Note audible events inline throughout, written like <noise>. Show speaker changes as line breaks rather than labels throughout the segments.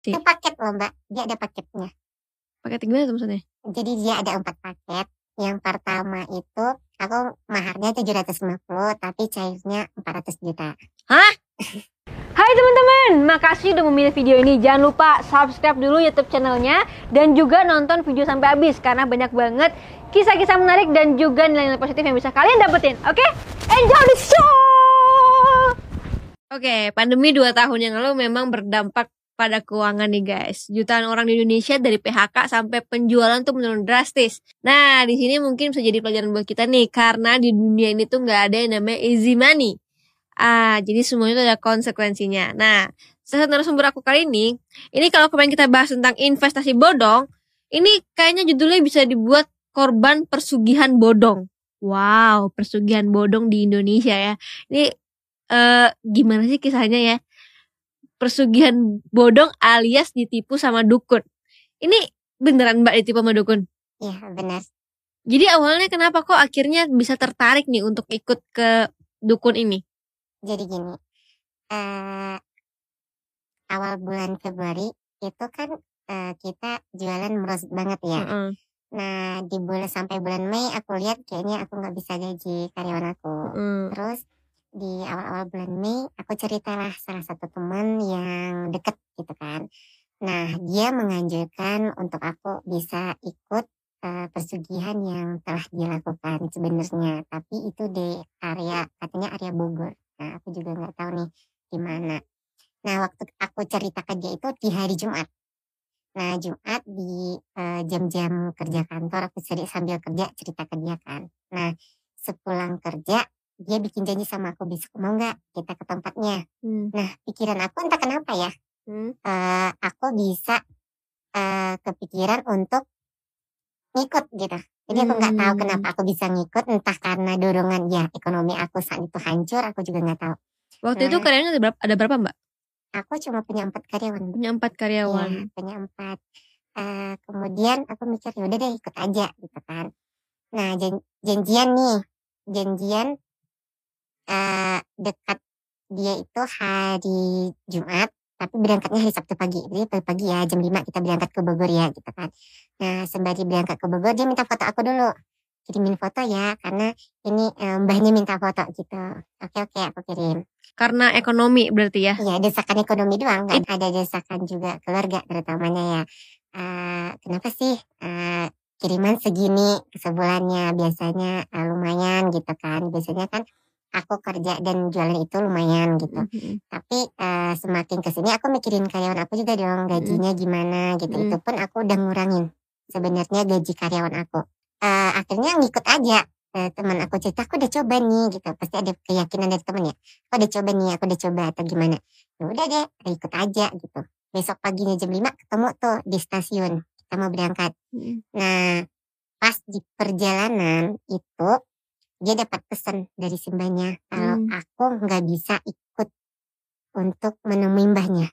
Itu paket loh mbak, dia ada paketnya.
Paket gimana tuh maksudnya?
Jadi dia ada empat paket. Yang pertama itu aku maharnya 750 tapi cairnya 400 juta.
Hah? Hai teman-teman, makasih udah memilih video ini. Jangan lupa subscribe dulu YouTube channelnya dan juga nonton video sampai habis karena banyak banget kisah-kisah menarik dan juga nilai-nilai positif yang bisa kalian dapetin. Oke? Enjoy the show! Oke, pandemi 2 tahun yang lalu memang berdampak pada keuangan nih guys. Jutaan orang di Indonesia dari PHK sampai penjualan tuh menurun drastis. Nah, di sini mungkin bisa jadi pelajaran buat kita nih karena di dunia ini tuh nggak ada yang namanya easy money. Ah, jadi semuanya tuh ada konsekuensinya. Nah, satu narasumber aku kali ini, ini kalau kemarin kita bahas tentang investasi bodong, ini kayaknya judulnya bisa dibuat korban persugihan bodong. Wow, persugihan bodong di Indonesia ya. Ini eh, gimana sih kisahnya ya? Persugihan bodong alias ditipu sama dukun. Ini beneran Mbak ditipu sama dukun?
Iya benar.
Jadi awalnya kenapa kok akhirnya bisa tertarik nih untuk ikut ke dukun ini?
Jadi gini, uh, awal bulan Februari itu kan uh, kita jualan meros banget ya. Mm -hmm. Nah di bulan sampai bulan Mei aku lihat kayaknya aku nggak bisa gaji karyawan aku. Mm. Terus di awal-awal bulan Mei aku ceritalah salah satu teman yang deket gitu kan. Nah dia menganjurkan untuk aku bisa ikut uh, persugihan yang telah dilakukan sebenarnya, tapi itu di area katanya area Bogor. Nah aku juga nggak tahu nih di mana. Nah waktu aku cerita ke dia itu di hari Jumat. Nah Jumat di uh, jam-jam kerja kantor aku sering sambil kerja cerita ke dia kan. Nah sepulang kerja dia bikin janji sama aku besok mau nggak kita ke tempatnya? Hmm. nah pikiran aku entah kenapa ya hmm. uh, aku bisa uh, kepikiran untuk ngikut gitu. Jadi aku nggak tahu hmm. kenapa aku bisa ngikut entah karena dorongan ya ekonomi aku saat itu hancur aku juga nggak tahu.
Waktu nah, itu karyawan ada berapa ada berapa mbak?
Aku cuma punya empat karyawan.
Punya empat karyawan.
ya, punya empat. Uh, kemudian aku mikir ya udah deh ikut aja gitu kan. Nah jan janjian nih janjian uh, dekat dia itu hari Jumat tapi berangkatnya hari Sabtu pagi. Jadi pagi, pagi ya jam 5 kita berangkat ke Bogor ya gitu kan. Nah sembari berangkat ke Bogor dia minta foto aku dulu. Kirimin foto ya karena ini um, mbahnya minta foto gitu. Oke oke aku kirim.
Karena ekonomi berarti ya?
Iya desakan ekonomi doang nggak ada desakan juga keluarga terutamanya ya. Uh, kenapa sih? Uh, kiriman segini sebulannya biasanya uh, lumayan gitu kan. Biasanya kan aku kerja dan jualan itu lumayan gitu. Mm-hmm. Tapi uh, semakin ke sini aku mikirin karyawan aku juga dong gajinya mm-hmm. gimana gitu. Mm-hmm. Itu pun aku udah ngurangin sebenarnya gaji karyawan aku. Uh, akhirnya ngikut aja uh, teman aku cerita aku udah coba nih gitu. Pasti ada keyakinan dari temen ya. Aku udah coba nih, aku udah coba atau gimana. Ya udah deh, ikut aja gitu. Besok paginya jam 5 ketemu tuh di stasiun. Kita mau berangkat. Mm-hmm. Nah, pas di perjalanan itu dia dapat pesan dari simbahnya kalau hmm. aku nggak bisa ikut untuk menemui mbahnya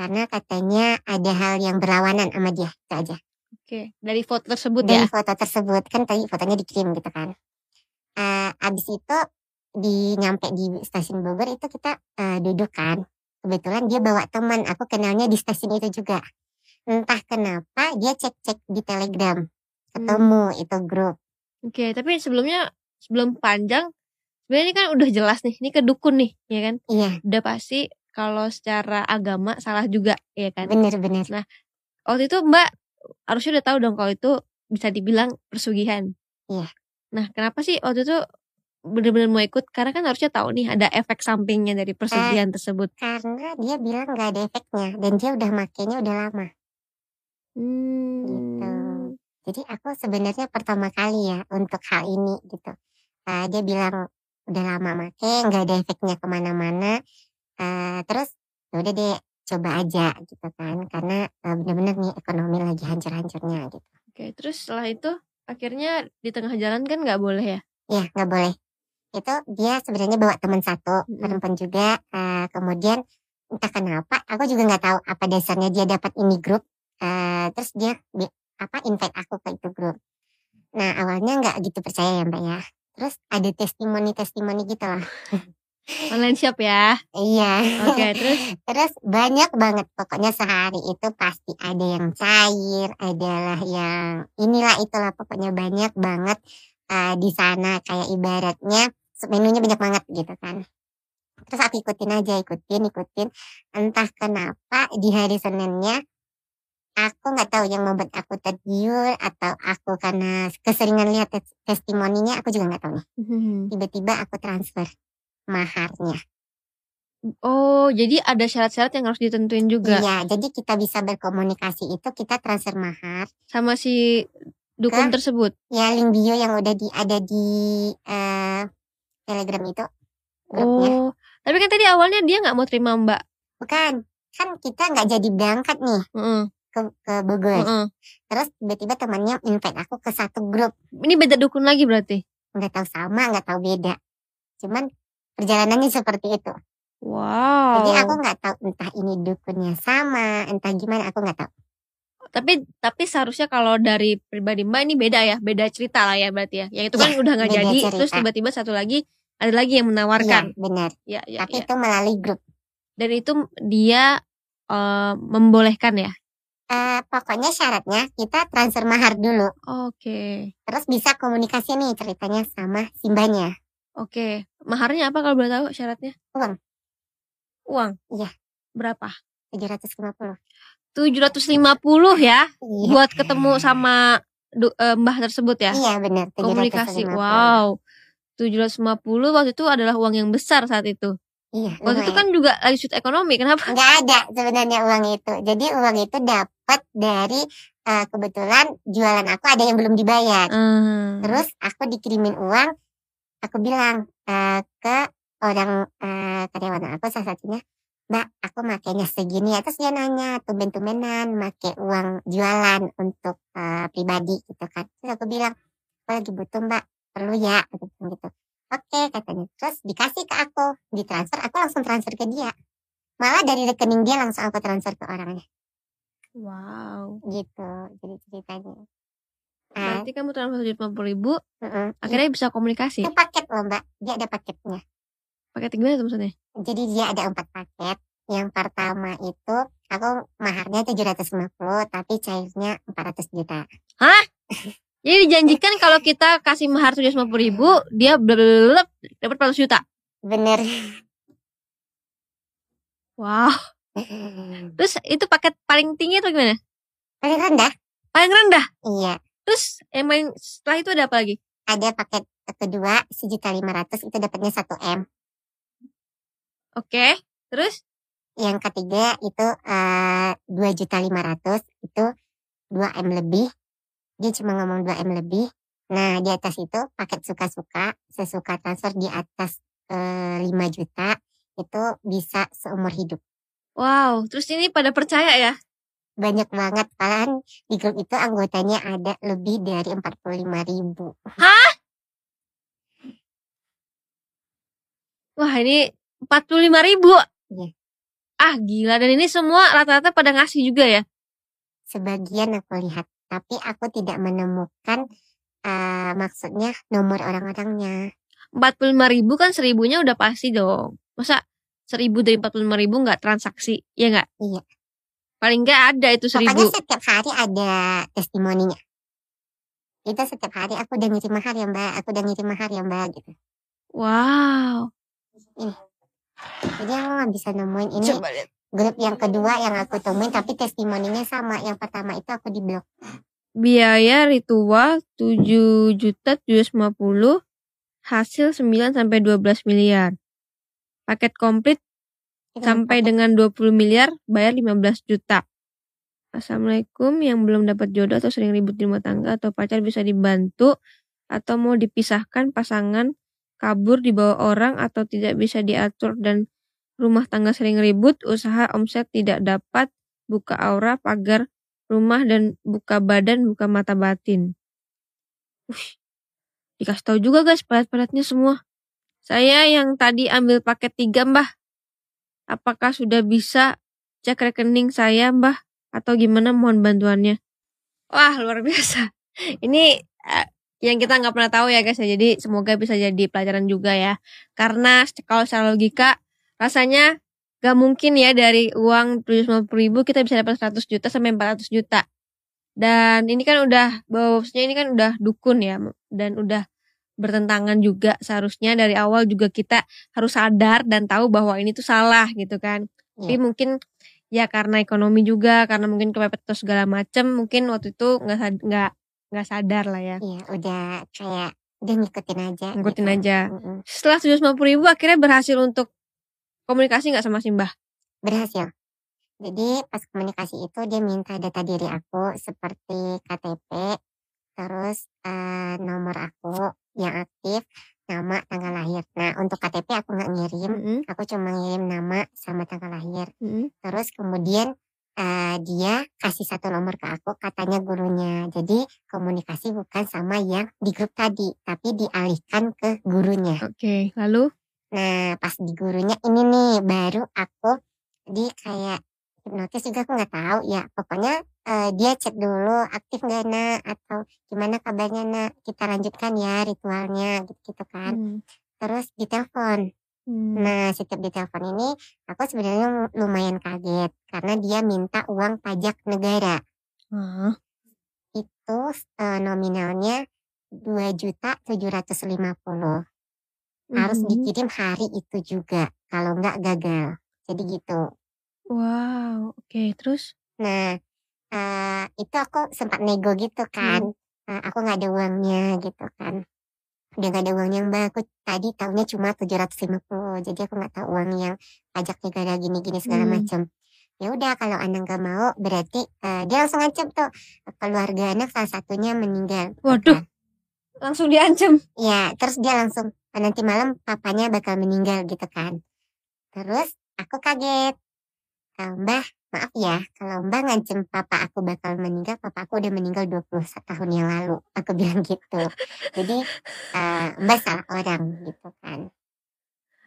karena katanya ada hal yang berlawanan sama dia itu aja.
Oke, dari foto tersebut
dari
ya?
Dari foto tersebut kan tadi fotonya dikirim gitu kan. Uh, abis itu di nyampe di stasiun Bogor itu kita uh, duduk kan. Kebetulan dia bawa teman, aku kenalnya di stasiun itu juga. Entah kenapa dia cek-cek di Telegram, ketemu hmm. itu grup.
Oke, tapi sebelumnya sebelum panjang sebenarnya ini kan udah jelas nih ini ke dukun nih ya kan?
Iya.
Udah pasti kalau secara agama salah juga ya kan?
Bener-bener
nah waktu itu mbak harusnya udah tahu dong kalau itu bisa dibilang persugihan.
Iya.
Nah kenapa sih waktu itu bener-bener mau ikut? Karena kan harusnya tahu nih ada efek sampingnya dari persugihan eh, tersebut.
karena dia bilang nggak ada efeknya dan dia udah makainya udah lama. Hmm. gitu. Jadi aku sebenarnya pertama kali ya untuk hal ini gitu uh, dia bilang udah lama make nggak ada efeknya ke mana-mana. Uh, terus ya udah deh coba aja gitu kan. Karena uh, bener-bener nih ekonomi lagi hancur-hancurnya gitu.
Oke terus setelah itu akhirnya di tengah jalan kan nggak boleh ya?
Iya nggak boleh. Itu dia sebenarnya bawa teman satu hmm. perempuan juga uh, kemudian entah kenapa aku juga nggak tahu apa dasarnya dia dapat ini grup uh, terus dia apa invite aku ke itu grup. Nah awalnya nggak gitu percaya ya mbak ya Terus ada testimoni-testimoni gitu lah.
Online shop ya.
Iya.
Oke, terus <laughs>
Terus banyak banget pokoknya sehari itu pasti ada yang cair, adalah yang inilah itulah pokoknya banyak banget uh, di sana kayak ibaratnya menunya banyak banget gitu kan. Terus aku ikutin aja, ikutin, ikutin. Entah kenapa di hari Seninnya aku nggak tahu yang membuat aku tergiur atau aku karena keseringan lihat tes- testimoninya aku juga nggak tahu nih.
Mhm.
Tiba-tiba aku transfer maharnya.
Oh, jadi ada syarat-syarat yang harus ditentuin juga
Iya, jadi kita bisa berkomunikasi itu kita transfer mahar.
sama si dukun
Ke?
tersebut.
Ya link bio yang udah di ada di eh, Telegram itu grupnya.
Oh, tapi kan tadi awalnya dia nggak mau terima Mbak.
Bukan, kan kita nggak jadi berangkat nih
Heeh,
ke ke Bogor.
heeh.
Terus tiba-tiba temannya invite aku ke satu grup.
Ini beda dukun lagi berarti.
Nggak tahu sama, nggak tahu beda. Cuman perjalanannya seperti itu.
Wow.
Jadi aku nggak tahu entah ini dukunnya sama, entah gimana aku nggak tahu.
tapi tapi seharusnya kalau dari pribadi Mbak ini beda ya, beda cerita lah ya berarti ya. Yang itu kan
Ya,
udah nggak jadi,
cerita.
terus tiba-tiba satu lagi ada lagi yang
Iya,
menawarkan.
benar.
Ya, ya,
Tapi
ya.
itu melalui grup.
Dan itu dia eh, membolehkan ya.
Eh, pokoknya syaratnya kita transfer mahar dulu.
Oke.
Terus bisa komunikasi nih ceritanya sama simbanya.
Oke. Maharnya apa kalau boleh tahu syaratnya?
Uang.
Uang.
Iya.
Berapa?
750.
750 ya
Iya.
buat ketemu sama du- eh, Mbah tersebut ya.
Iya benar.
Komunikasi.
750.
Wow. 750 waktu itu adalah uang yang besar saat itu.
Iya.
Waktu itu kan juga lagi shoot ekonomi. Kenapa?
nggak ada sebenarnya uang itu. Jadi uang itu dapat dari eh, kebetulan jualan aku ada yang belum dibayar.
Hmm.
Terus aku dikirimin uang. Aku bilang eh, ke orang eh, karyawan aku salah satunya, Mbak, aku makainya segini. Ya, Terus dia nanya, tumben-tumbenan make uang jualan untuk eh, pribadi gitu kan. Terus aku bilang, aku lagi butuh Mbak, perlu ya, bilang gitu. Oke katanya. Terus dikasih ke aku, ditransfer, aku langsung transfer ke dia. Malah dari rekening dia langsung aku transfer ke orangnya.
Wow.
Gitu, jadi ceritanya. Ah,
Berarti kamu transfer 750 ribu,
mm-mm.
akhirnya bisa komunikasi.
itu paket loh Mbak, dia ada paketnya.
Pakai gimana tuh maksudnya?
Jadi dia ada empat paket. Yang pertama itu aku maharnya 750 tapi cairnya 400 juta.
Jadi dijanjikan kalau kita kasih mahar 750 ribu, dia blablabla dapat 400 juta.
Bener.
Wow. Terus itu paket paling tinggi atau gimana?
Paling rendah?
Paling rendah.
Iya.
Terus yang paling setelah itu ada apa lagi?
Ada paket kedua sejuta lima ratus itu dapatnya 1 m.
Oke. Terus?
Yang ketiga itu eh, dua juta lima ratus itu 2 m lebih. Dia cuma ngomong 2 m lebih. Nah di atas itu paket suka-suka sesuka transfer di atas eh, 5 juta itu bisa seumur hidup.
Wow. Terus ini pada percaya ya?
banyak banget malahan di grup itu anggotanya ada lebih dari 45 ribu
Wah ini 45 ribu.
Iya.
Ah gila. Dan ini semua rata-rata pada ngasih juga ya?
sebagian aku lihat tapi aku tidak menemukan eh, maksudnya nomor orang-orangnya
45 ribu kan seribunya udah pasti dong. Masa seribu dari 45 ribu nggak transaksi? Ya nggak?
Iya.
Paling nggak ada itu
pokoknya
seribu.
setiap hari ada testimoninya itu setiap hari aku udah ngirim mahar ya mbak aku udah ngirim mahar ya mbak gitu
Wow.
jadi aku nggak bisa nemuin ini
Coba lihat.
grup yang kedua yang aku temuin tapi testimoninya sama yang pertama itu aku di blok
Biaya ritual 7 juta 750 hasil 9 sampai 12 miliar. Paket komplit sampai
paket-
dengan 20 miliar bayar 15 juta. Assalamualaikum yang belum dapat jodoh atau sering ribut di rumah tangga atau pacar bisa dibantu atau mau dipisahkan pasangan kabur di bawah orang atau tidak bisa diatur dan rumah tangga sering ribut usaha omset tidak dapat buka aura pagar rumah dan buka badan buka mata batin. Ush, dikasih tahu juga guys pelet-peletnya semua. Saya yang tadi ambil paket tiga mbah apakah sudah bisa cek rekening saya mbah atau gimana mohon bantuannya wah luar biasa <laughs> ini eh, yang kita nggak pernah tahu ya guys ya. Jadi semoga bisa jadi pelajaran juga ya. Karena kalau secara logika rasanya gak mungkin ya dari uang 750 ribu kita bisa dapat 100 juta sampai 400 juta. Dan ini kan udah bahwasanya ini kan udah dukun ya dan udah bertentangan juga seharusnya dari awal juga kita harus sadar dan tahu bahwa ini tuh salah gitu kan. Ya. Tapi mungkin ya karena ekonomi juga karena mungkin kepepet atau segala macem mungkin waktu itu nggak nggak nggak sadar lah ya.
Iya, udah kayak udah ngikutin aja.
Ngikutin gitu. aja. Mm -hmm. Setelah tujuh puluh ribu akhirnya berhasil untuk komunikasi nggak sama Simbah?
Berhasil. Jadi pas komunikasi itu dia minta data diri aku seperti KTP, terus uh, nomor aku yang aktif, nama, tanggal lahir. Nah untuk KTP aku nggak ngirim, mm -hmm. aku cuma ngirim nama sama tanggal lahir. Mm -hmm. Terus kemudian uh, dia kasih satu nomor ke aku katanya gurunya. Jadi komunikasi bukan sama yang di grup tadi, tapi dialihkan ke gurunya.
Oke, okay, lalu?
Nah pas di gurunya ini nih baru aku di kayak hipnotis juga aku nggak tahu ya. Pokoknya uh, dia cek dulu aktif nggak nak atau gimana kabarnya nak kita lanjutkan ya ritualnya gitu, -gitu kan. Hmm. Terus ditelepon Hmm. Nah, setiap di telepon ini aku sebenarnya lumayan kaget karena dia minta uang pajak negara. Uh. Itu uh, nominalnya dua juta tujuh ratus lima puluh. Harus hmm. dikirim hari itu juga, kalau nggak gagal. Jadi gitu.
Wow, oke, okay. terus?
Nah, uh, itu aku sempat nego gitu kan. Hmm. Uh, aku nggak ada uangnya gitu kan udah gak ada uang yang bagus tadi tahunya cuma 750 jadi aku nggak tahu uang yang pajak negara gini-gini segala hmm. macam ya udah kalau anak gak mau berarti uh, dia langsung ngancam tuh keluarga anak salah satunya meninggal
waduh langsung diancam
ya terus dia langsung nanti malam papanya bakal meninggal gitu kan terus aku kaget mbah maaf ya kalau mbak ngancem papa aku bakal meninggal papa aku udah meninggal 20 tahun yang lalu <laughs> aku bilang gitu. Jadi uh, mbak salah orang gitu kan.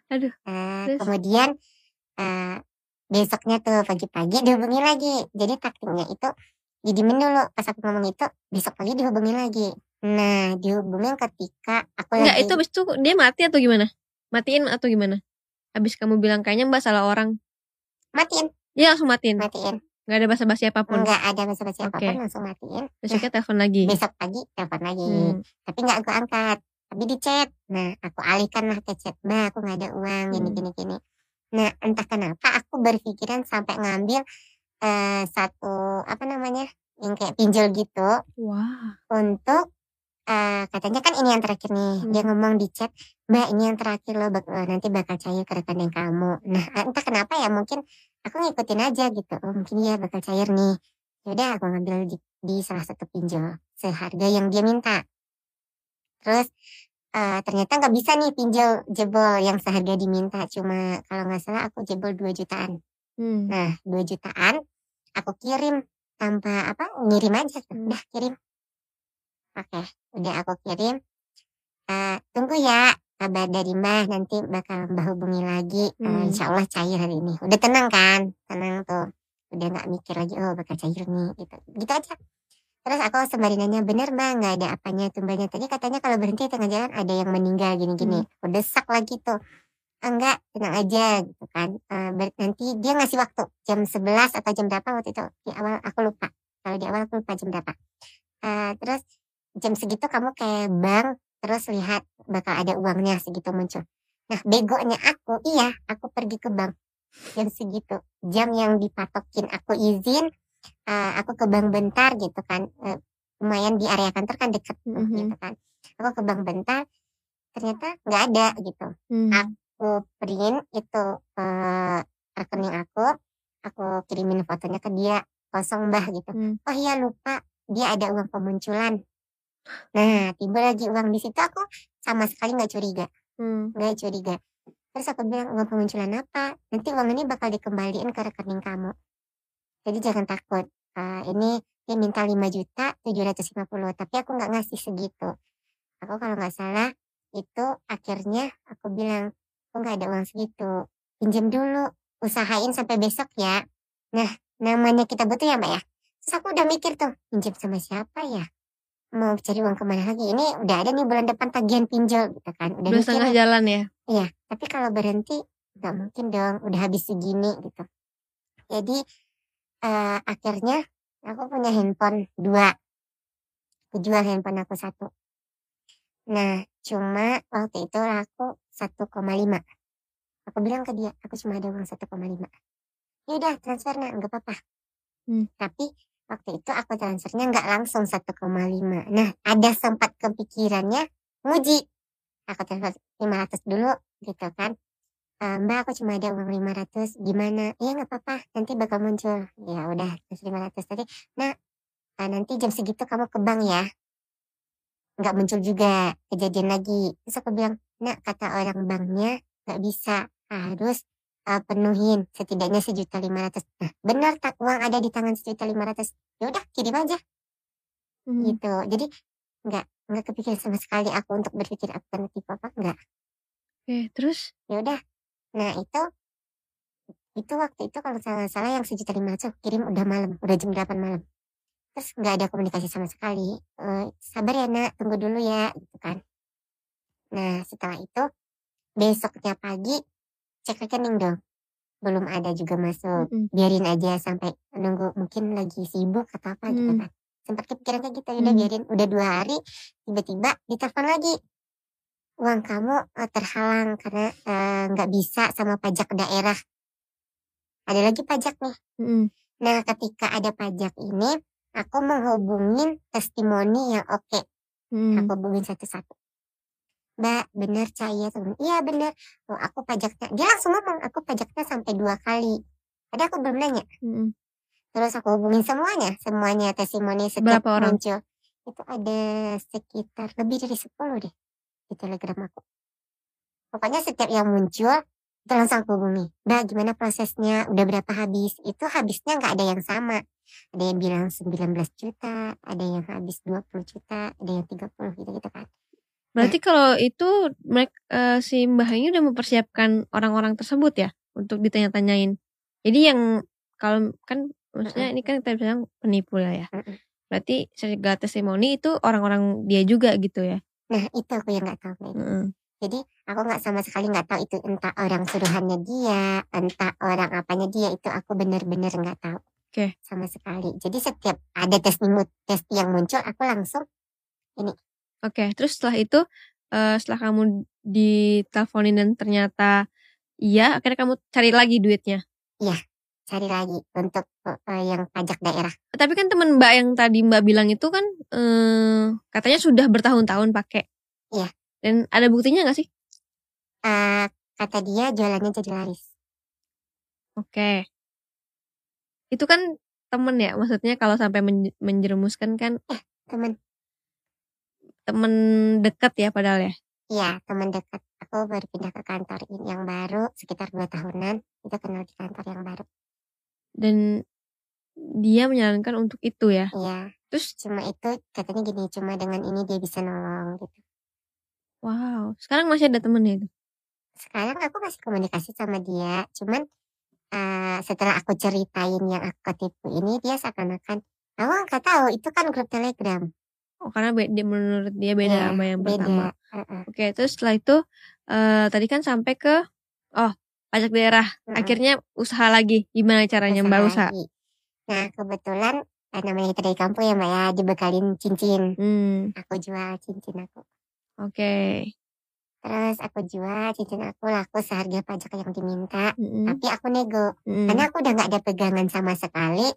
Aduh
uh, kemudian uh, besoknya tuh pagi-pagi dihubungi lagi. Jadi taktiknya itu didiemin dulu pas aku ngomong itu besok pagi dihubungi lagi. Nah dihubungin ketika aku
Enggak, lagi... itu itu dia mati atau gimana? Matiin atau gimana? Habis kamu bilang kayaknya mbak salah orang
matiin
Iya langsung matiin.
Matiin.
Gak ada basa-basi apa pun.
Gak ada basa-basi okay. apa pun langsung matiin.
Besoknya nah, telepon lagi.
Besok pagi telepon lagi. Hmm. Tapi gak aku angkat. Tapi di chat. Nah aku alihkan lah ke chat. Mbak aku gak ada uang gini hmm. gini gini. Nah entah kenapa aku berpikiran sampai ngambil uh, satu apa namanya yang kayak pinjol gitu.
Wah.
Untuk uh, katanya kan ini yang terakhir nih hmm. dia ngomong di chat mbak ini yang terakhir loh bak eh, nanti bakal cair ke rekening kamu. Nah entah kenapa ya mungkin aku ngikutin aja gitu. Oh mungkin dia bakal cair nih. Yaudah aku ngambil di, di salah satu pinjol seharga yang dia minta. Terus uh, ternyata nggak bisa nih pinjol jebol yang seharga diminta cuma kalau nggak salah aku jebol 2 jutaan. Hmm. nah 2 jutaan aku kirim tanpa apa ngirim aja. Hmm. udah kirim Oke, udah aku kirim. Uh, tunggu ya kabar dari Mbah nanti bakal Mbah hubungi lagi. Uh, hmm. Insya Allah cair hari ini. Udah tenang kan? Tenang tuh. Udah nggak mikir lagi oh bakal cair nih gitu. Gitu aja. Terus aku sembari nanya bener Mbak nggak ada apanya tumbalnya tadi katanya kalau berhenti tengah jalan ada yang meninggal gini-gini. Hmm. Udah sak lagi tuh. Enggak, tenang aja gitu kan. Uh, nanti dia ngasih waktu jam 11 atau jam berapa waktu itu di awal aku lupa. Kalau di awal aku lupa jam berapa. Uh, terus jam segitu kamu kayak bank terus lihat bakal ada uangnya segitu muncul. Nah begonya aku, iya aku pergi ke bank jam segitu. Jam yang dipatokin aku izin, uh, aku ke bank bentar gitu kan. Uh, lumayan di area kantor kan deket mm -hmm. gitu kan. Aku ke bank bentar, ternyata nggak ada gitu. Mm. Aku print itu uh, rekening aku, aku kirimin fotonya ke dia kosong bah gitu. Mm. Oh iya lupa dia ada uang pemunculan Nah, tiba lagi uang di situ aku sama sekali nggak curiga, hmm. nggak curiga. Terus aku bilang uang pemunculan apa? Nanti uang ini bakal dikembalikan ke rekening kamu. Jadi jangan takut. Uh, ini dia minta 5 juta 750 tapi aku nggak ngasih segitu. Aku kalau nggak salah itu akhirnya aku bilang aku nggak ada uang segitu. Pinjam dulu, usahain sampai besok ya. Nah, namanya kita butuh ya mbak ya. Terus aku udah mikir tuh, pinjam sama siapa ya? Mau cari uang ke mana lagi. Ini udah ada nih bulan depan tagihan pinjol gitu kan.
Udah, udah setengah jalan ya?
Iya tapi kalau berhenti nggak mungkin dong. Udah habis segini gitu. Jadi uh, akhirnya aku punya handphone dua. Aku jual handphone aku satu. Nah cuma waktu itu aku 1,5 aku bilang ke dia aku cuma ada uang 1,5 ya udah transfer nah nggak apa-apa. Hmm. tapi waktu itu aku transfernya nggak langsung 1,5 nah ada sempat kepikirannya nguji aku transfer 500 dulu gitu kan. E, mbak aku cuma ada uang 500 gimana? Ya nggak apa-apa nanti bakal muncul. Ya udah terus 500 tadi. Nah nanti jam segitu kamu ke bank ya. Nggak muncul juga kejadian lagi. Terus aku bilang nah kata orang banknya nggak bisa harus uh, penuhin setidaknya sejuta lima ratus. Nah, benar tak uang ada di tangan sejuta lima ratus. Ya udah kirim aja. Hmm. Gitu. Jadi nggak nggak kepikiran sama sekali aku untuk berpikir tipe apa enggak.
Oke, terus?
Ya udah. Nah itu itu waktu itu kalau salah salah yang sejuta lima ratus kirim udah malam, udah jam delapan malam. Terus nggak ada komunikasi sama sekali. Uh, sabar ya nak, tunggu dulu ya, gitu kan. Nah setelah itu besoknya pagi cek rekening dong belum ada juga masuk mm -hmm. biarin aja sampai nunggu mungkin lagi sibuk atau apa mm. gitu kan sempat kepikiran kayak gitu udah mm. biarin udah dua hari tiba-tiba ditelepon lagi uang kamu uh, terhalang karena eh, nggak uh, bisa sama pajak daerah ada lagi pajak nih mm. nah ketika ada pajak ini aku menghubungin testimoni yang oke okay. mm. aku hubungin satu-satu Mbak, bener cahaya teman. Iya bener. Oh, aku pajaknya. Dia langsung ngomong, aku pajaknya sampai dua kali. Ada aku belum nanya. Hmm. Terus aku hubungin semuanya, semuanya testimoni setiap Berapa orang? muncul. Itu ada sekitar lebih dari sepuluh deh di telegram aku. Pokoknya setiap yang muncul, itu langsung aku hubungi. Mbak, gimana prosesnya? Udah berapa habis? Itu habisnya nggak ada yang sama. Ada yang bilang 19 juta, ada yang habis 20 juta, ada yang 30 gitu-gitu kan.
Berarti kalau itu mereka uh, si Mbah ini udah mempersiapkan orang-orang tersebut ya untuk ditanya-tanyain. Jadi yang kalau kan maksudnya ini kan kita bilang penipu lah ya. Berarti segala testimoni itu orang-orang dia juga gitu ya.
Nah itu aku yang nggak tahu. Mm Jadi aku nggak sama sekali nggak tahu itu entah orang suruhannya dia, entah orang apanya dia itu aku benar-benar nggak tahu. Oke. Okay. Sama sekali. Jadi setiap ada testimoni tes yang muncul aku langsung ini
Oke, terus setelah itu uh, setelah kamu diteleponin dan ternyata iya, akhirnya kamu cari lagi duitnya.
Iya, cari lagi untuk uh, yang pajak daerah.
Tapi kan teman Mbak yang tadi Mbak bilang itu kan uh, katanya sudah bertahun-tahun pakai.
Iya.
Dan ada buktinya nggak sih?
Uh, kata dia jualannya jadi laris.
Oke. Itu kan temen ya, maksudnya kalau sampai menjerumuskan kan?
Eh, temen
temen dekat ya padahal ya?
Iya, teman dekat. Aku baru pindah ke kantor ini yang baru sekitar dua tahunan. Itu kenal di kantor yang baru.
Dan dia menyarankan untuk itu ya?
Iya. Terus cuma itu katanya gini, cuma dengan ini dia bisa nolong gitu.
Wow, sekarang masih ada temennya itu?
Sekarang aku masih komunikasi sama dia, cuman uh, setelah aku ceritain yang aku tipu ini, dia seakan-akan, aku nggak tahu itu kan grup telegram.
Oh, karena beda, menurut dia beda yeah, sama yang
beda.
pertama. Uh -uh. Oke, terus setelah itu uh, tadi kan sampai ke oh pajak daerah. Uh -uh. Akhirnya usaha lagi. Gimana caranya usaha Mbak usaha? Lagi.
Nah kebetulan eh, namanya kita dari kampung ya Mbak ya dibekalin cincin. Hmm. Aku jual cincin aku.
Oke. Okay.
Terus aku jual cincin aku laku seharga pajak yang diminta. Mm -hmm. Tapi aku nego. Mm -hmm. Karena aku udah nggak ada pegangan sama sekali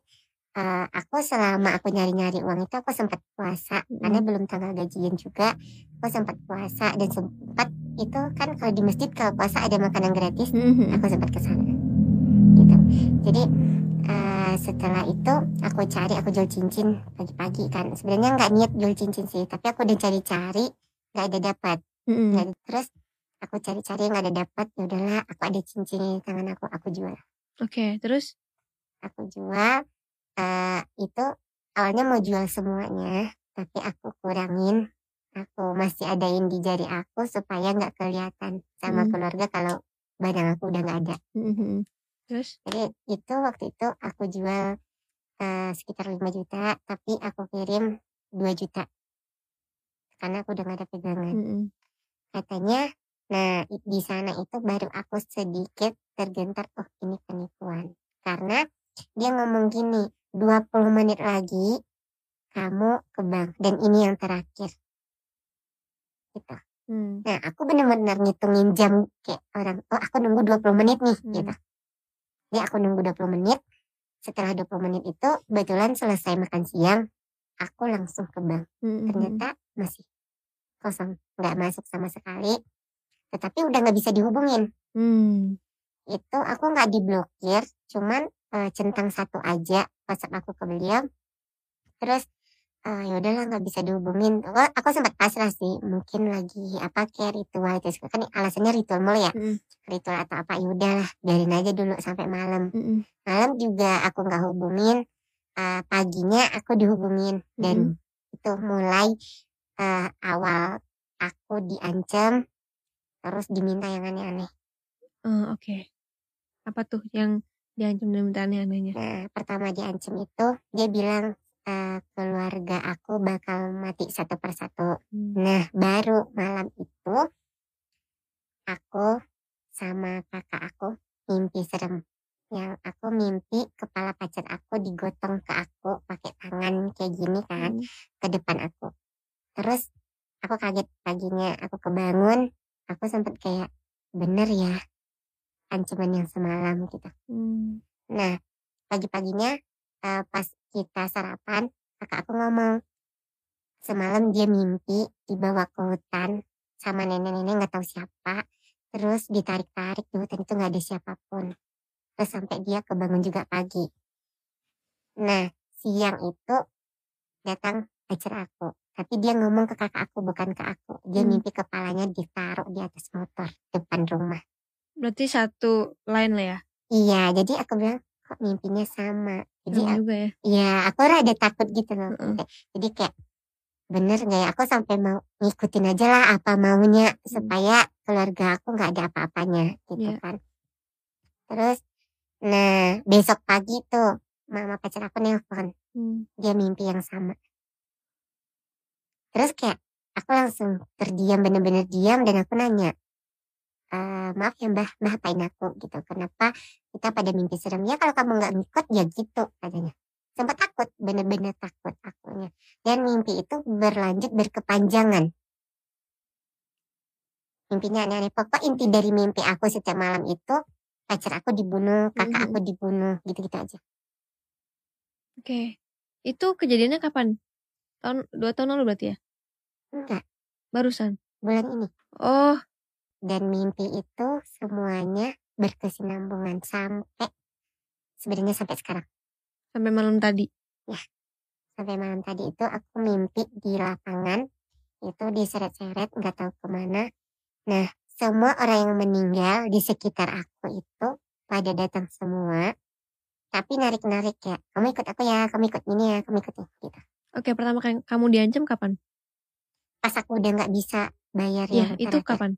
uh, aku selama aku nyari-nyari uang itu aku sempat puasa mm. karena belum tanggal gajian juga aku sempat puasa dan sempat itu kan kalau di masjid kalau puasa ada makanan gratis mm-hmm. aku sempat ke sana gitu jadi uh, setelah itu aku cari aku jual cincin pagi-pagi kan sebenarnya nggak niat jual cincin sih tapi aku udah cari-cari nggak ada dapat mm-hmm. terus aku cari-cari nggak ada dapat ya udahlah aku ada cincin di tangan aku aku jual oke
okay, terus
aku jual uh, itu awalnya mau jual semuanya, tapi aku kurangin. Aku masih adain di jari aku supaya nggak kelihatan sama hmm. keluarga kalau barang aku udah nggak ada.
Hmm.
Terus? Jadi itu waktu itu aku jual uh, sekitar 5 juta, tapi aku kirim 2 juta. karena aku udah gak ada pegangan.
Mm-mm.
Katanya, nah di sana itu baru aku sedikit tergentar, oh ini penipuan. Karena dia ngomong gini, 20 menit lagi kamu ke bank dan ini yang terakhir. Gitu.
Hmm.
Nah, aku benar-benar ngitungin jam kayak orang, oh aku nunggu 20 menit nih
Hmm.
gitu. Jadi aku nunggu 20 menit. Setelah 20 menit itu kebetulan selesai makan siang, aku langsung ke bank.
Mm-mm.
Ternyata masih kosong, nggak masuk sama sekali. Tetapi udah nggak bisa dihubungin.
Hmm.
Itu aku nggak diblokir, cuman eh, centang satu aja WhatsApp aku ke beliau. Terus eh, ya udahlah nggak bisa dihubungin. Aku, aku sempat pasrah sih, mungkin lagi apa kayak ritual itu kan alasannya ritual mulu ya,
Mm-mm.
ritual atau apa ya udahlah biarin aja dulu sampai malam.
Mm-mm.
Malam juga aku nggak hubungin, eh, paginya aku dihubungin dan itu mulai eh, awal aku diancam terus diminta yang aneh-aneh.
Oh, Oke. Apa tuh yang diancam dan minta aneh-anehnya?
Nah, pertama diancam itu dia bilang eh, keluarga aku bakal mati satu persatu.
Hmm.
Nah, baru malam itu aku sama kakak aku mimpi serem. Yang aku mimpi kepala pacar aku digotong ke aku pakai tangan kayak gini kan
Hmm.
ke depan aku. Terus aku kaget paginya aku kebangun, aku sempet kayak bener ya ancaman yang semalam gitu.
Hmm.
Nah, pagi-paginya eh, pas kita sarapan, kakak aku ngomong, semalam dia mimpi dibawa ke hutan sama nenek-nenek nggak tahu siapa, terus ditarik-tarik di hutan itu nggak ada siapa pun. Terus sampai dia kebangun juga pagi. Nah, siang itu datang pacar aku. Tapi dia ngomong ke kakak aku, bukan ke aku. Dia
Hmm.
mimpi kepalanya ditaruh di atas motor depan rumah.
Berarti satu line lah ya.
Iya, jadi aku bilang, kok mimpinya sama. Jadi
Serem juga ya.
Ya, aku rada takut gitu loh. Kayak- Jadi kayak bener gak ya? Aku sampai mau ngikutin aja lah apa maunya supaya keluarga aku nggak ada apa-apanya gitu
Iya.
kan. Terus, nah besok pagi tuh mama pacar aku nelpon,
Hmm.
dia mimpi yang sama. Terus kayak aku langsung terdiam bener-bener diam dan aku nanya, "Eh, maaf ya mbah, mbah apain aku gitu. Kenapa kita pada mimpi serem? Ya kalau kamu nggak ngikut ya gitu katanya. Sempat takut, bener-bener takut akunya. Dan mimpi itu berlanjut berkepanjangan. Mimpinya aneh-aneh. Pokok inti dari mimpi aku setiap malam itu, pacar aku dibunuh, kakak
Mhm.
aku dibunuh, gitu-gitu aja.
Oke. Itu kejadiannya kapan? Tahun dua tahun lalu berarti ya?
Enggak,
Barusan.
bulan ini.
Oh,
Dan mimpi itu semuanya berkesinambungan sampai sebenarnya sampai sekarang.
sampai malam tadi.
Sampai malam tadi itu aku mimpi di lapangan itu diseret-seret nggak tahu ke mana. Nah semua orang yang meninggal di sekitar aku itu pada datang semua. Tapi narik-narik ya, kamu ikut aku ya, kamu ikut ini ya, kamu ikut ini. Gitu.
Oke, pertama kali kamu diancam kapan?
Pas aku udah nggak bisa bayar
Iya,
yang
itu
terakhir,
kapan?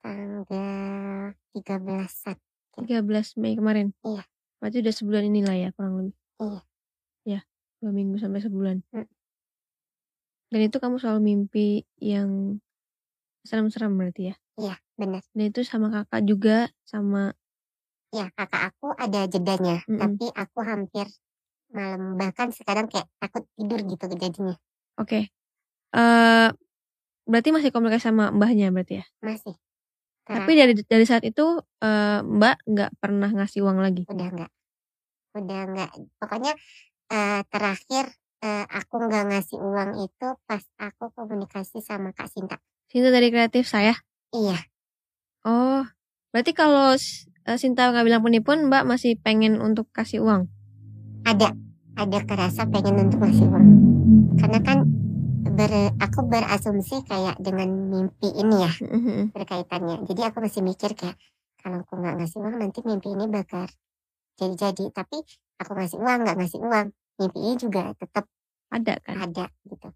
Tanggal 13
13 Mei kemarin.
Iya.
Berarti udah sebulan inilah ya kurang lebih.
Iya.
Ya, dua minggu sampai sebulan.
Hmm.
Dan itu kamu selalu mimpi yang serem-serem berarti ya.
Iya, benar.
Dan itu sama kakak juga sama
Ya kakak aku ada jedanya,
Mm-mm.
tapi aku hampir malam bahkan sekarang kayak takut tidur gitu jadinya.
Oke. Eh berarti masih komunikasi sama mbahnya berarti ya.
Masih.
Tapi dari dari saat itu eh, Mbak nggak pernah ngasih uang lagi.
udah enggak udah enggak pokoknya eh, terakhir eh, aku nggak ngasih uang itu pas aku komunikasi sama Kak Sinta.
Sinta dari kreatif saya.
iya.
Oh, berarti kalau Sinta nggak bilang penipuan, Mbak masih pengen untuk kasih uang.
ada. Ada kerasa pengen untuk ngasih uang. Karena kan ber, aku berasumsi kayak dengan mimpi ini ya berkaitannya jadi aku masih mikir kayak kalau aku nggak ngasih uang nanti mimpi ini bakal jadi-jadi tapi aku ngasih uang nggak ngasih uang mimpi ini juga tetap
Ada kan?
ada gitu.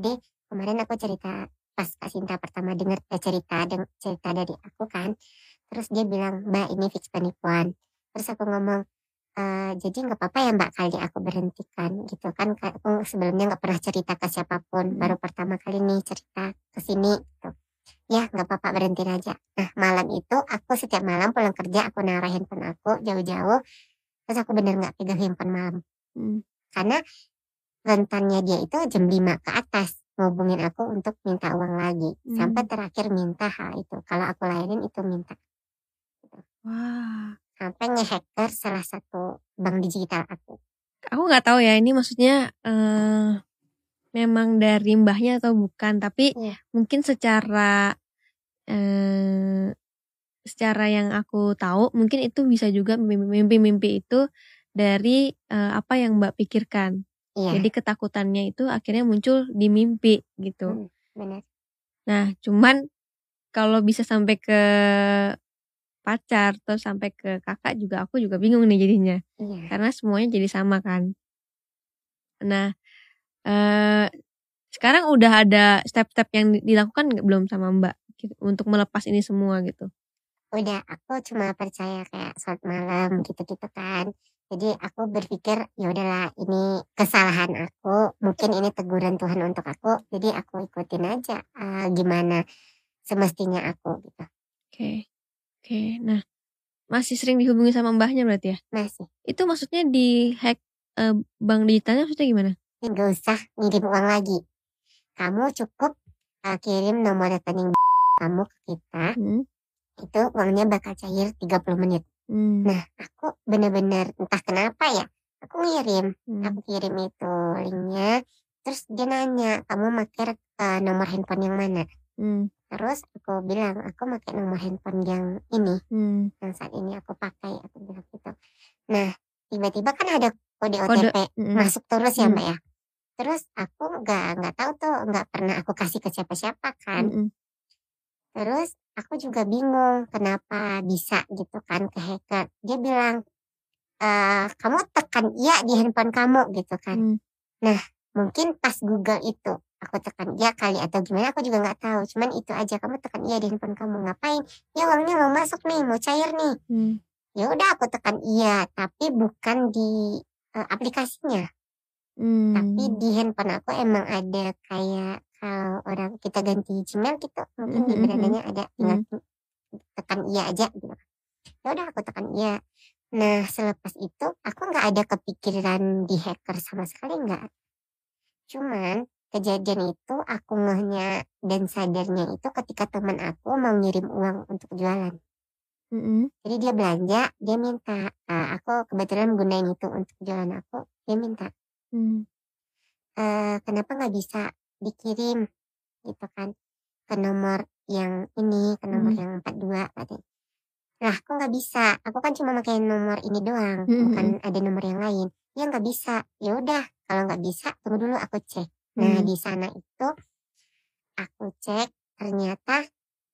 Jadi kemarin aku cerita pas Kak Sinta pertama dengar eh, cerita deng, cerita dari aku kan, terus dia bilang Mbak ini fix penipuan. Terus aku ngomong uh, jadi nggak apa-apa ya Mbak kali aku berhentikan gitu kan aku sebelumnya nggak pernah cerita ke siapa pun hmm. baru pertama kali nih cerita ke sini gitu. ya nggak apa-apa berhenti aja nah malam itu aku setiap malam pulang kerja aku naruh handphone aku jauh-jauh terus aku bener nggak pegang handphone malam hmm. karena rentannya dia itu jam 5 ke atas ngubungin aku untuk minta uang lagi hmm. sampai terakhir minta hal itu kalau aku layanin itu minta
wah
sampai ngehacker salah satu bank digital aku.
Aku nggak tahu ya ini maksudnya uh, memang dari mbahnya atau bukan, tapi yeah. mungkin secara uh, secara yang aku tahu mungkin itu bisa juga mimpi-mimpi itu dari uh, apa yang mbak pikirkan. Yeah. Jadi ketakutannya itu akhirnya muncul di mimpi gitu.
Hmm, benar.
Nah, cuman kalau bisa sampai ke pacar terus sampai ke kakak juga aku juga bingung nih jadinya. Iya. karena semuanya jadi sama kan. Nah eh, sekarang udah ada step-step yang dilakukan belum sama mbak gitu, untuk melepas ini semua gitu?
Udah aku cuma percaya kayak saat malam gitu-gitu kan. Jadi aku berpikir ya udahlah ini kesalahan aku mungkin ini teguran Tuhan untuk aku jadi aku ikutin aja uh, gimana semestinya aku gitu. Oke.
okay. Oke, nah masih sering dihubungi sama mbahnya berarti ya?
Masih.
Itu maksudnya di hack uh, bank digitalnya maksudnya gimana?
Nggak usah ngirim uang lagi. Kamu cukup uh, kirim nomor rekening kamu ke kita. Hmm. Itu uangnya bakal cair 30 menit. Hmm. Nah, aku bener-bener entah kenapa ya. Aku ngirim, hmm. aku kirim itu linknya. Terus dia nanya, kamu pakai uh, nomor handphone yang mana? Hmm. Terus aku bilang aku pakai nomor handphone yang ini, hmm. yang saat ini aku pakai. Aku bilang gitu. Nah tiba-tiba kan ada kode OTP kode. Masuk terus ya mbak ya. Terus aku nggak nggak tahu tuh nggak pernah aku kasih ke siapa-siapa kan. Hmm. Terus aku juga bingung kenapa bisa gitu kan ke hacker. Dia bilang e, kamu tekan iya di handphone kamu gitu kan. Hmm. Nah mungkin pas Google itu aku tekan iya kali atau gimana aku juga nggak tahu cuman itu aja kamu tekan iya di handphone kamu ngapain ya uangnya mau masuk nih mau cair nih hmm. ya udah aku tekan iya tapi bukan di uh, aplikasinya hmm. tapi di handphone aku emang ada kayak kalau orang kita ganti Gmail gitu mungkin hmm. di hmm, berandanya hmm. ada tinggal hmm. tekan iya aja gitu ya udah aku tekan iya nah selepas itu aku nggak ada kepikiran di hacker sama sekali nggak cuman kejadian itu aku ngehnya dan sadarnya itu ketika teman aku mau ngirim uang untuk jualan. Mm-hmm. Jadi dia belanja, dia minta. Nah, aku kebetulan gunain itu untuk jualan aku, dia minta. Mm. Uh, kenapa nggak bisa dikirim gitu kan ke nomor yang ini, ke nomor mm. yang 42 tadi. Lah, kok nggak bisa? Aku kan cuma pakai nomor ini doang, mm-hmm. bukan ada nomor yang lain. Ya nggak bisa. Ya udah, kalau nggak bisa, tunggu dulu aku cek Nah, hmm. di sana itu aku cek ternyata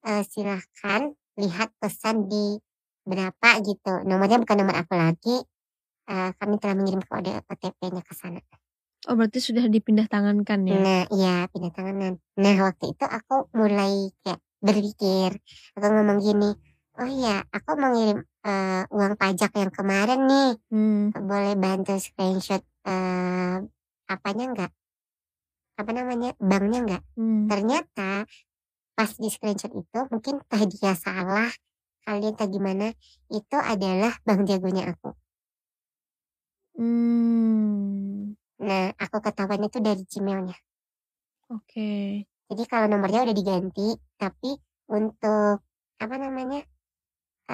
uh, silahkan lihat pesan di berapa gitu. Nomornya bukan nomor aku lagi. Uh, kami telah mengirim kode OTP-nya ke sana.
Oh, berarti sudah dipindah tangankan ya?
Nah, iya, pindah tanganan. Nah, waktu itu aku mulai kayak berpikir, aku ngomong gini, oh iya, aku mau ngirim uh, uang pajak yang kemarin nih, hmm. boleh bantu screenshot uh, apanya enggak? Apa namanya banknya enggak hmm. ternyata pas di screenshot itu mungkin entah dia salah kalian entah gimana itu adalah bank jagonya aku
hmm.
nah aku ketahuan itu dari gmailnya
oke okay.
jadi kalau nomornya udah diganti tapi untuk apa namanya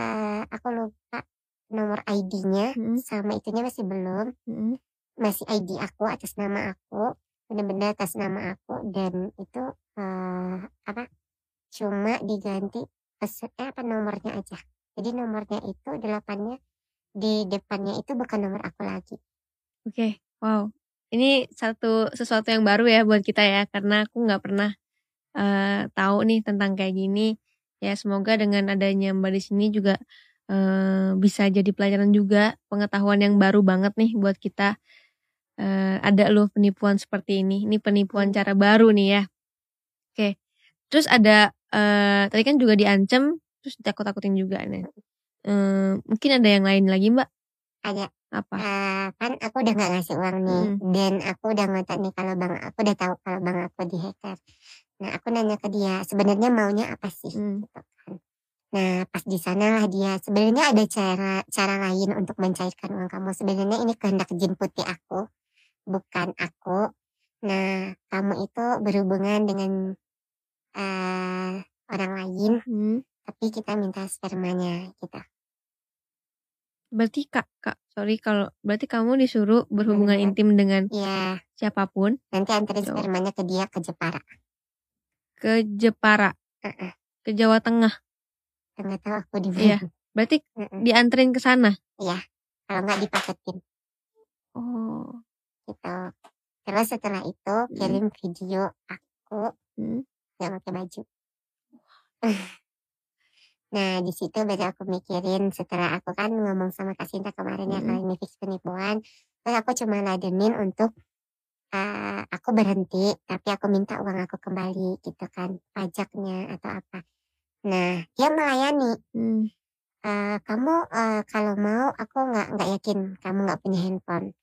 uh, aku lupa nomor ID-nya hmm. sama itunya masih belum hmm. masih ID aku atas nama aku benar-benar atas nama aku. Dan itu uh, apa cuma diganti pesan eh apa nomornya aja. Jadi nomornya itu delapannya di depannya itu bukan nomor aku lagi.
Oke okay. wow. Ini satu sesuatu yang baru ya buat kita ya karena aku nggak pernah uh, tahu nih tentang kayak gini. Ya semoga dengan adanya mbak di sini juga uh, bisa jadi pelajaran juga pengetahuan yang baru banget nih buat kita uh, ada loh penipuan seperti ini. Ini penipuan cara baru nih ya. Oke. Terus ada uh, tadi kan juga diancam, terus ditakut-takutin juga nih. Uh, mungkin ada yang lain lagi, Mbak?
Ada.
Apa?
Uh, kan aku udah nggak ngasih uang nih hmm. dan aku udah ngotot nih kalau bang aku udah tahu kalau bang aku di hacker. Nah aku nanya ke dia sebenarnya maunya apa sih? Hmm. Gitu kan. Nah pas di sana lah dia sebenarnya ada cara cara lain untuk mencairkan uang kamu. Sebenarnya ini kehendak jin putih aku bukan aku. Nah kamu itu berhubungan dengan uh, orang lain, hmm. tapi kita minta spermanya kita. Gitu.
Berarti Kak, Kak, sorry kalau berarti kamu disuruh berhubungan hmm. intim dengan
ya.
siapa pun.
Nanti anterin so. spermanya ke dia ke Jepara.
Ke Jepara. Uh -uh. Ke Jawa Tengah.
Enggak tahu aku di
mana. Iya. Berarti uh -uh. dianterin ke sana.
Iya. Kalau nggak dipaketin.
Oh.
Gitu. Terus setelah itu hmm. kirim video aku hmm. yang pakai baju. <laughs> Nah, di situ baru aku mikirin setelah aku kan ngomong sama Kak Sinta kemarin ya kalau ini fix penipuan, terus aku cuma ladenin untuk uh, aku berhenti, tapi aku minta uang aku kembali gitu kan, pajaknya atau apa. Nah, dia melayani. Hmm. Uh, kamu uh, kalau mau aku nggak nggak yakin kamu nggak punya handphone,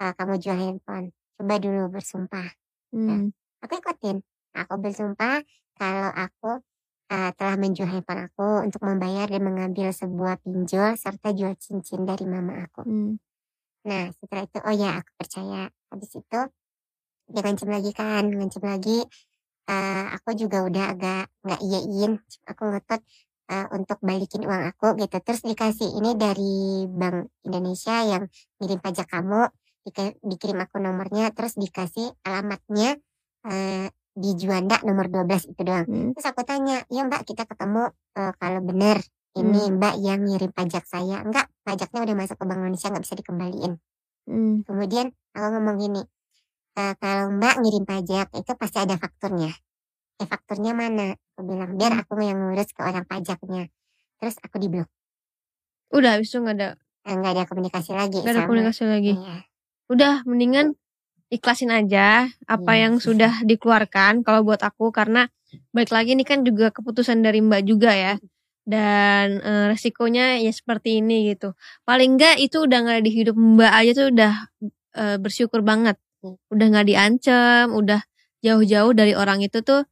uh, kamu jual handphone, coba dulu bersumpah. Nah, hmm. Nah, aku ikutin. Aku bersumpah kalau aku uh, telah menjual handphone aku untuk membayar dan mengambil sebuah pinjol serta jual cincin dari mama aku. Hmm. Nah setelah itu oh ya aku percaya. Habis itu dia ngancam lagi kan, ngancam lagi. Uh, aku juga udah agak nggak iyain. Aku ngotot uh, untuk balikin uang aku gitu. Terus dikasih ini dari Bank Indonesia yang ngirim pajak kamu. Dikirim aku nomornya, terus dikasih alamatnya uh, di Juanda nomor 12 itu doang. Hmm. Terus aku tanya, ya mbak kita ketemu uh, kalau bener ini hmm. mbak yang ngirim pajak saya. Enggak, pajaknya udah masuk ke Bank Indonesia nggak bisa dikembaliin. Hmm. Kemudian aku ngomong gini, e, kalau mbak ngirim pajak itu pasti ada fakturnya. Eh fakturnya mana? Aku bilang, biar hmm. aku yang ngurus ke orang pajaknya. Terus aku di blok.
Udah habis itu nggak ada?
Nggak ada komunikasi lagi.
Nggak ada komunikasi lagi. Iya. Udah mendingan ikhlasin aja apa. Iya. yang sudah dikeluarkan kalau buat aku karena baik lagi ini kan juga keputusan dari Mbak juga ya. Dan e, resikonya ya seperti ini gitu. Paling enggak itu udah nggak di hidup Mbak aja tuh udah e, bersyukur banget. Udah nggak diancam udah jauh-jauh dari orang itu tuh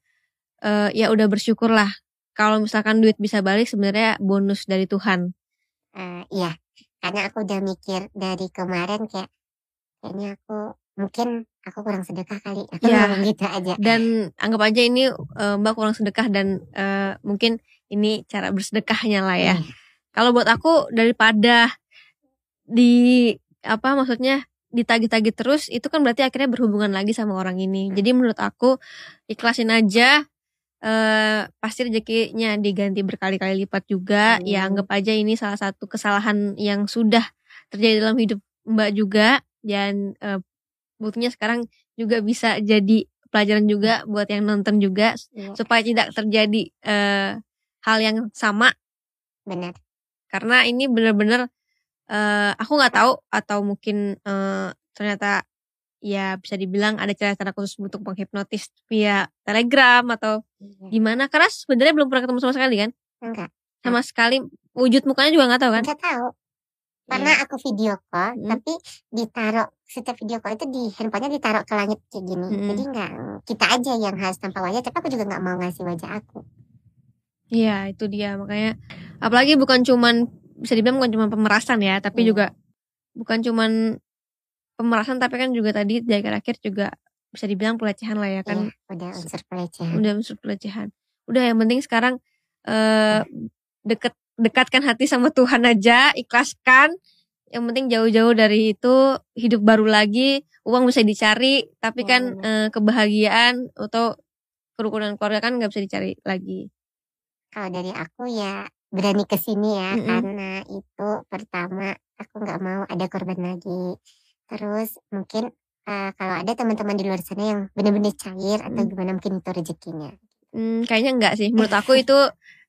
e, ya udah bersyukur lah. Kalau misalkan duit bisa balik sebenarnya bonus dari Tuhan.
Uh, iya. Karena aku udah mikir dari kemarin kayak kayaknya aku mungkin aku kurang sedekah kali. <laughs> Aku ya, ngomong gitu aja.
Dan anggap aja ini uh, mbak kurang sedekah dan uh, mungkin ini cara bersedekahnya lah ya. Hmm. kalau buat aku daripada di apa maksudnya ditagi-tagi terus itu kan berarti akhirnya berhubungan lagi sama orang ini. Jadi menurut aku ikhlasin aja uh, pasti rezekinya diganti berkali-kali lipat juga. Hmm. ya anggap aja ini salah satu kesalahan yang sudah terjadi dalam hidup mbak juga dan uh, buktinya sekarang juga bisa jadi pelajaran juga buat yang nonton juga ya. supaya tidak terjadi uh, hal yang sama.
Benar.
Karena ini benar-benar uh, aku nggak tahu atau mungkin uh, ternyata ya bisa dibilang ada cara-cara khusus untuk menghipnotis via Telegram atau ya. gimana. Karena sebenarnya belum pernah ketemu sama sekali kan?
Enggak.
Sama sekali wujud mukanya juga nggak tahu kan?
Enggak tahu. Karena yeah. aku video call, hmm. tapi ditaruh setiap video call itu di handphonenya ditaruh ke langit kayak gini. Hmm. Jadi nggak kita aja yang harus tanpa wajah, tapi aku juga nggak mau ngasih wajah aku.
Iya itu dia makanya. Apalagi bukan cuman bisa dibilang bukan cuma pemerasan ya, tapi yeah. juga bukan cuman pemerasan, tapi kan juga tadi di akhir-akhir juga bisa dibilang pelecehan lah ya kan.
Iya, udah unsur pelecehan.
Udah unsur pelecehan. Udah yang penting sekarang eh, deket dekatkan hati sama Tuhan aja, ikhlaskan. Yang penting jauh-jauh dari itu hidup baru lagi, uang bisa dicari, tapi kan eh, kebahagiaan atau kerukunan keluarga kan nggak bisa dicari lagi.
Kalau dari aku ya berani ke sini ya, mm -hmm. karena itu pertama aku nggak mau ada korban lagi. Terus mungkin uh, kalau ada teman-teman di luar sana yang benar-benar cair atau gimana mungkin itu rezekinya.
Hmm, kayaknya enggak sih. Menurut aku <laughs> itu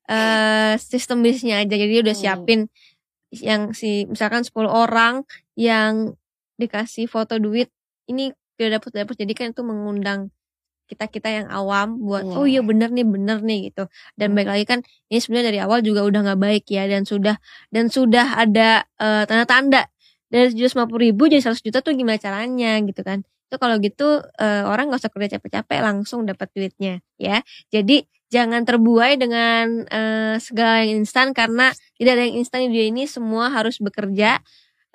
uh, sistem bisnisnya aja jadi udah hmm. siapin hmm. yang si misalkan 10 orang yang dikasih foto duit ini udah dapet dapet jadi kan itu mengundang kita kita yang awam buat yeah. oh iya bener nih bener nih gitu dan hmm. baik lagi kan ini sebenarnya dari awal juga udah nggak baik ya dan sudah dan sudah ada uh, tanda-tanda dari 750 ribu jadi 100 juta tuh gimana caranya gitu kan itu kalau gitu uh, orang gak usah kerja capek-capek langsung dapat duitnya ya jadi jangan terbuai dengan uh, segala yang instan karena tidak ada yang instan di dunia ini semua harus bekerja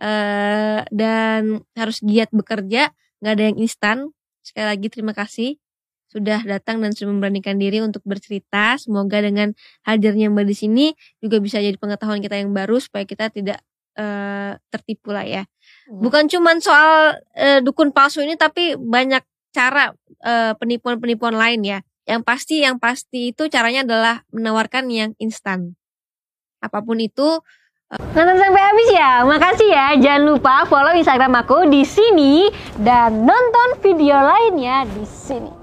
uh, dan harus giat bekerja nggak ada yang instan sekali lagi terima kasih sudah datang dan sudah memberanikan diri untuk bercerita. Semoga dengan hadirnya Mbak di sini juga bisa jadi pengetahuan kita yang baru supaya kita tidak uh, tertipu lah ya. Hmm. Bukan cuma soal uh, dukun palsu ini tapi banyak cara penipuan penipuan-penipuan lain ya. Yang pasti yang pasti itu caranya adalah menawarkan yang instan. Apa pun itu Nonton sampai habis ya. Makasih ya. Jangan lupa follow Instagram aku di sini dan nonton video lainnya di sini.